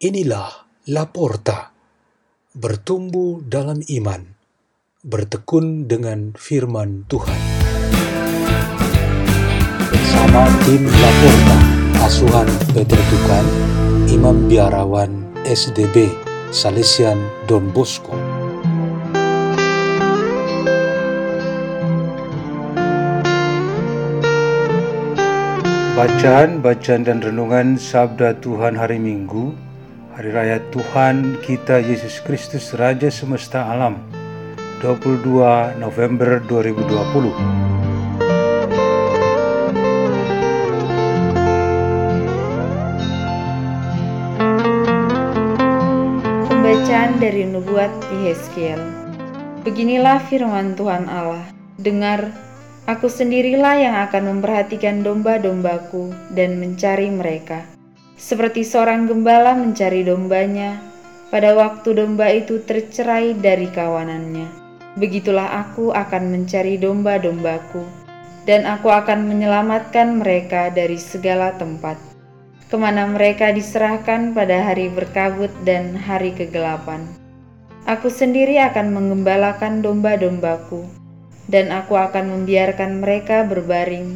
Inilah Laporta, bertumbuh dalam iman, bertekun dengan firman Tuhan. Bersama tim Laporta, asuhan Peter Tukan, Imam Biarawan SDB, Salesian Don Bosco. Bacaan, bacaan dan renungan Sabda Tuhan hari Minggu, Hari Raya Tuhan kita Yesus Kristus Raja Semesta Alam, 22 November 2020. Pembacaan dari Nubuat Yehezkiel. Beginilah firman Tuhan Allah. Dengar, Aku sendirilah yang akan memperhatikan domba-dombaku dan mencari mereka. Seperti seorang gembala mencari dombanya, pada waktu domba itu tercerai dari kawanannya. Begitulah aku akan mencari domba-dombaku, dan aku akan menyelamatkan mereka dari segala tempat. Ke mana mereka diserahkan pada hari berkabut dan hari kegelapan. Aku sendiri akan mengembalakan domba-dombaku dan aku akan membiarkan mereka berbaring.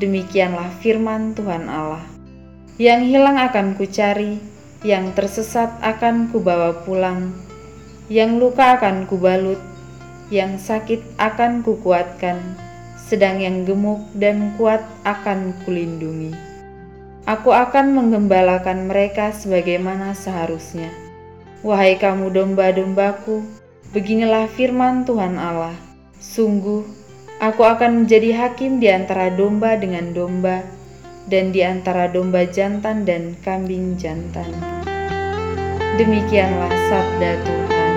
Demikianlah firman Tuhan Allah. Yang hilang akan kucari, yang tersesat akan kubawa pulang, yang luka akan kubalut, yang sakit akan kukuatkan, sedang yang gemuk dan kuat akan kulindungi. Aku akan menggembalakan mereka sebagaimana seharusnya. Wahai kamu domba-dombaku, beginilah firman Tuhan Allah Sungguh, aku akan menjadi hakim di antara domba dengan domba, dan di antara domba jantan dan kambing jantan. Demikianlah sabda Tuhan.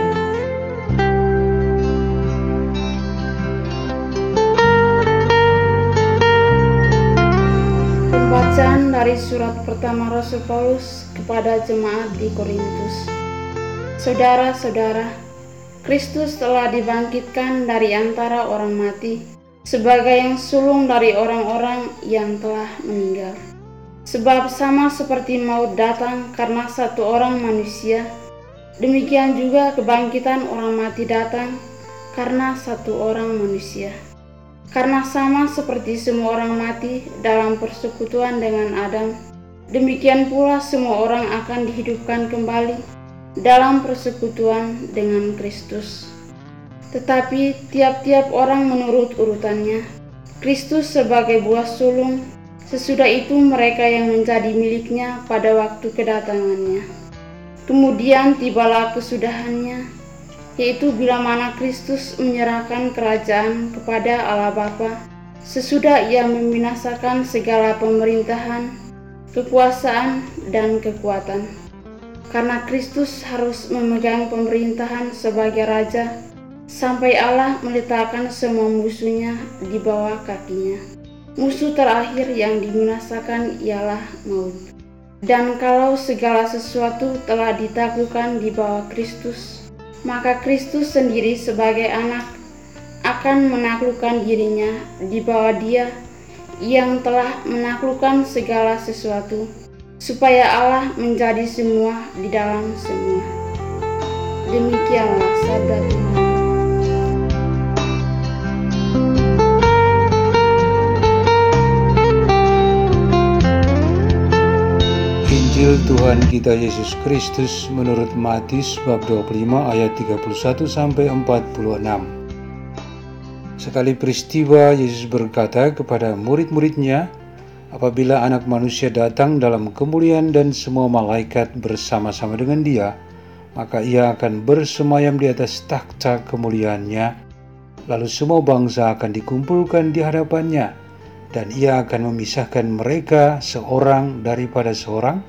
Pembacaan dari surat pertama Rasul Paulus kepada jemaat di Korintus. Saudara-saudara, Kristus telah dibangkitkan dari antara orang mati sebagai yang sulung dari orang-orang yang telah meninggal. Sebab sama seperti maut datang karena satu orang manusia, demikian juga kebangkitan orang mati datang karena satu orang manusia. Karena sama seperti semua orang mati dalam persekutuan dengan Adam, demikian pula semua orang akan dihidupkan kembali dalam persekutuan dengan Kristus. Tetapi tiap-tiap orang menurut urutannya, Kristus sebagai buah sulung, sesudah itu mereka yang menjadi miliknya pada waktu kedatangannya. Kemudian tibalah kesudahannya, yaitu bila mana Kristus menyerahkan kerajaan kepada Allah Bapa, sesudah ia membinasakan segala pemerintahan, kekuasaan, dan kekuatan karena Kristus harus memegang pemerintahan sebagai raja sampai Allah meletakkan semua musuhnya di bawah kakinya. Musuh terakhir yang diminasakan ialah maut. Dan kalau segala sesuatu telah ditaklukkan di bawah Kristus, maka Kristus sendiri sebagai anak akan menaklukkan dirinya di bawah Dia yang telah menaklukkan segala sesuatu supaya Allah menjadi semua di dalam semua. Demikianlah sabda Tuhan. Injil Tuhan kita Yesus Kristus menurut Matius bab 25 ayat 31 sampai 46. Sekali peristiwa Yesus berkata kepada murid-muridnya, apabila anak manusia datang dalam kemuliaan dan semua malaikat bersama-sama dengan dia, maka ia akan bersemayam di atas takhta kemuliaannya, lalu semua bangsa akan dikumpulkan di hadapannya, dan ia akan memisahkan mereka seorang daripada seorang,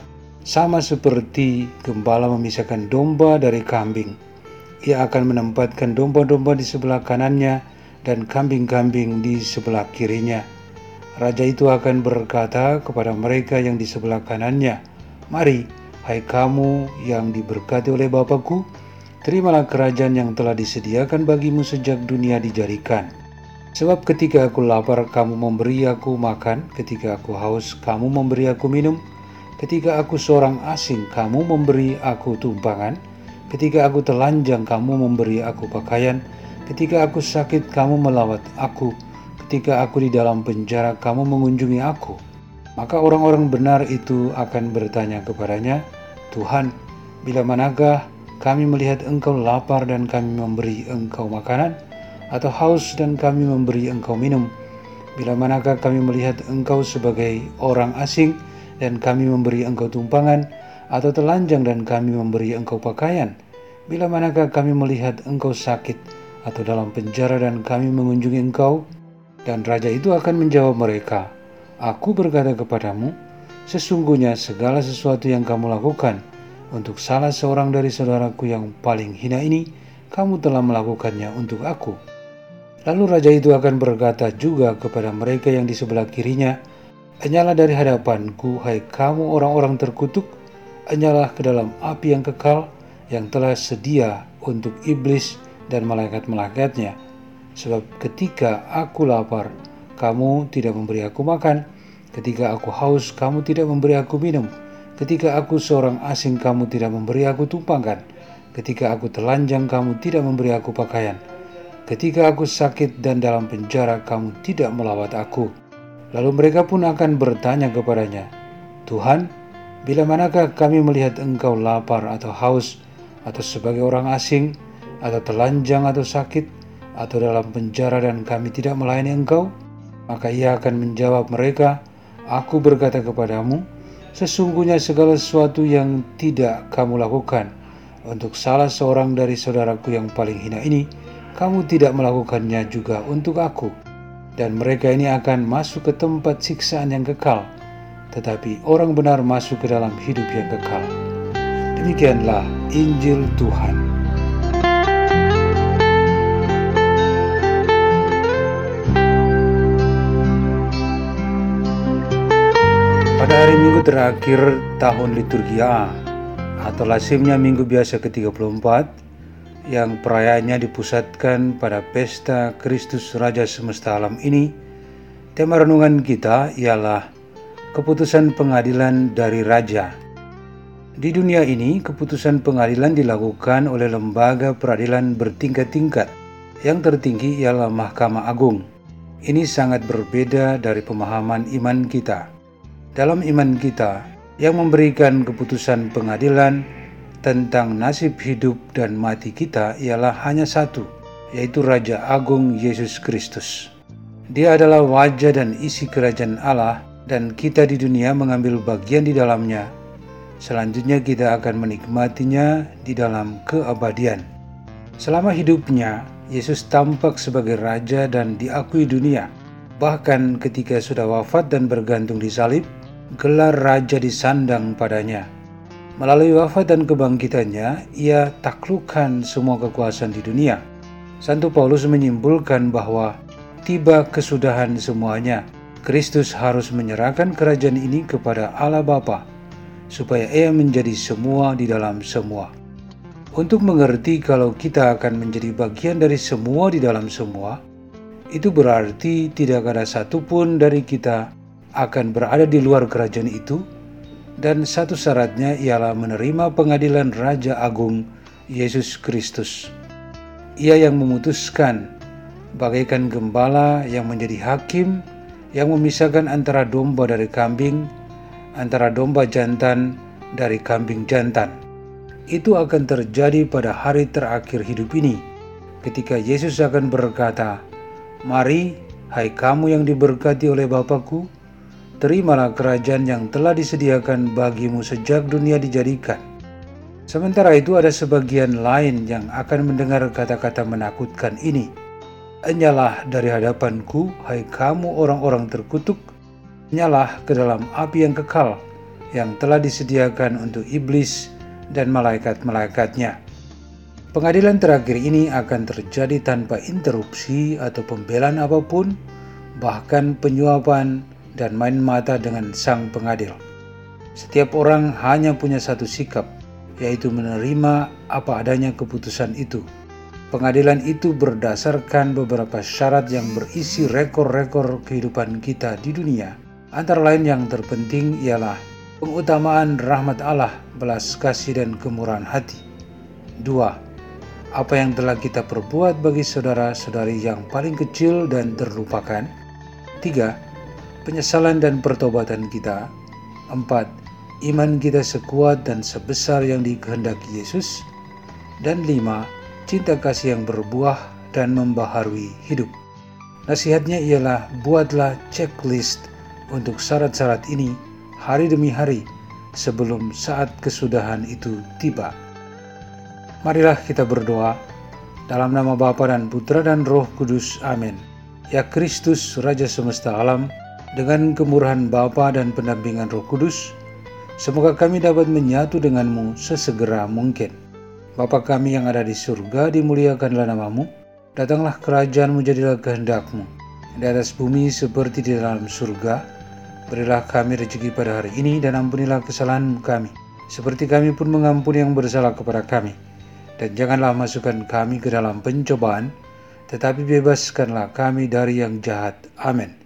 sama seperti gembala memisahkan domba dari kambing. Ia akan menempatkan domba-domba di sebelah kanannya dan kambing-kambing di sebelah kirinya Raja itu akan berkata kepada mereka yang di sebelah kanannya, Mari, hai kamu yang diberkati oleh Bapakku, terimalah kerajaan yang telah disediakan bagimu sejak dunia dijadikan. Sebab ketika aku lapar, kamu memberi aku makan, ketika aku haus, kamu memberi aku minum, Ketika aku seorang asing, kamu memberi aku tumpangan. Ketika aku telanjang, kamu memberi aku pakaian. Ketika aku sakit, kamu melawat aku. Ketika aku di dalam penjara, kamu mengunjungi aku. Maka orang-orang benar itu akan bertanya kepadanya, Tuhan, bila manakah kami melihat engkau lapar dan kami memberi engkau makanan, atau haus dan kami memberi engkau minum? Bila manakah kami melihat engkau sebagai orang asing, dan kami memberi engkau tumpangan, atau telanjang dan kami memberi engkau pakaian? Bila manakah kami melihat engkau sakit atau dalam penjara dan kami mengunjungi engkau? Dan raja itu akan menjawab mereka, Aku berkata kepadamu, sesungguhnya segala sesuatu yang kamu lakukan untuk salah seorang dari saudaraku yang paling hina ini, kamu telah melakukannya untuk aku. Lalu raja itu akan berkata juga kepada mereka yang di sebelah kirinya, Enyalah dari hadapanku, hai kamu orang-orang terkutuk, enyalah ke dalam api yang kekal yang telah sedia untuk iblis dan malaikat-malaikatnya. Sebab ketika aku lapar, kamu tidak memberi aku makan. Ketika aku haus, kamu tidak memberi aku minum. Ketika aku seorang asing, kamu tidak memberi aku tumpangan. Ketika aku telanjang, kamu tidak memberi aku pakaian. Ketika aku sakit dan dalam penjara, kamu tidak melawat aku. Lalu mereka pun akan bertanya kepadanya, Tuhan, bila manakah kami melihat engkau lapar atau haus, atau sebagai orang asing, atau telanjang atau sakit, atau dalam penjara dan kami tidak melayani engkau? Maka ia akan menjawab mereka, Aku berkata kepadamu, sesungguhnya segala sesuatu yang tidak kamu lakukan untuk salah seorang dari saudaraku yang paling hina ini, kamu tidak melakukannya juga untuk aku dan mereka ini akan masuk ke tempat siksaan yang kekal, tetapi orang benar masuk ke dalam hidup yang kekal. Demikianlah Injil Tuhan. Pada hari Minggu terakhir tahun liturgi A atau lazimnya Minggu biasa ke-34 yang perayaannya dipusatkan pada pesta Kristus Raja semesta alam ini, tema renungan kita ialah keputusan pengadilan dari Raja. Di dunia ini, keputusan pengadilan dilakukan oleh lembaga peradilan bertingkat-tingkat. Yang tertinggi ialah Mahkamah Agung. Ini sangat berbeda dari pemahaman iman kita. Dalam iman kita, yang memberikan keputusan pengadilan tentang nasib hidup dan mati kita ialah hanya satu, yaitu Raja Agung Yesus Kristus. Dia adalah wajah dan isi kerajaan Allah dan kita di dunia mengambil bagian di dalamnya. Selanjutnya kita akan menikmatinya di dalam keabadian. Selama hidupnya, Yesus tampak sebagai Raja dan diakui dunia. Bahkan ketika sudah wafat dan bergantung di salib, gelar Raja disandang padanya. Melalui wafat dan kebangkitannya, ia taklukkan semua kekuasaan di dunia. Santo Paulus menyimpulkan bahwa tiba kesudahan semuanya. Kristus harus menyerahkan kerajaan ini kepada Allah Bapa, supaya ia menjadi semua di dalam semua. Untuk mengerti kalau kita akan menjadi bagian dari semua di dalam semua, itu berarti tidak ada satupun dari kita akan berada di luar kerajaan itu, dan satu syaratnya ialah menerima pengadilan Raja Agung Yesus Kristus. Ia yang memutuskan bagaikan gembala yang menjadi hakim yang memisahkan antara domba dari kambing, antara domba jantan dari kambing jantan. Itu akan terjadi pada hari terakhir hidup ini, ketika Yesus akan berkata, Mari, hai kamu yang diberkati oleh Bapakku, terimalah kerajaan yang telah disediakan bagimu sejak dunia dijadikan. Sementara itu ada sebagian lain yang akan mendengar kata-kata menakutkan ini. Enyalah dari hadapanku, hai kamu orang-orang terkutuk, nyalah ke dalam api yang kekal, yang telah disediakan untuk iblis dan malaikat-malaikatnya. Pengadilan terakhir ini akan terjadi tanpa interupsi atau pembelaan apa pun, bahkan penyuapan, dan main mata dengan sang pengadil. Setiap orang hanya punya satu sikap, yaitu menerima apa adanya keputusan itu. Pengadilan itu berdasarkan beberapa syarat yang berisi rekor-rekor kehidupan kita di dunia. Antara lain yang terpenting ialah Pengutamaan rahmat Allah, belas kasih dan kemurahan hati. Dua, apa yang telah kita perbuat bagi saudara-saudari yang paling kecil dan terlupakan. Tiga, penyesalan dan pertobatan kita. Empat, iman kita sekuat dan sebesar yang dikehendaki Yesus. Dan lima, cinta kasih yang berbuah dan membaharui hidup. Nasihatnya ialah buatlah checklist untuk syarat-syarat ini hari demi hari sebelum saat kesudahan itu tiba. Marilah kita berdoa dalam nama Bapa dan Putra dan Roh Kudus. Amin. Ya Kristus, Raja semesta alam, dengan kemurahan Bapa dan pendampingan Roh Kudus, semoga kami dapat menyatu denganmu sesegera mungkin. Bapa kami yang ada di surga, dimuliakanlah namamu. Datanglah kerajaanmu, jadilah kehendakmu. Di atas bumi seperti di dalam surga, berilah kami rezeki pada hari ini dan ampunilah kesalahan kami. Seperti kami pun mengampuni yang bersalah kepada kami dan janganlah masukkan kami ke dalam pencobaan, tetapi bebaskanlah kami dari yang jahat. Amin.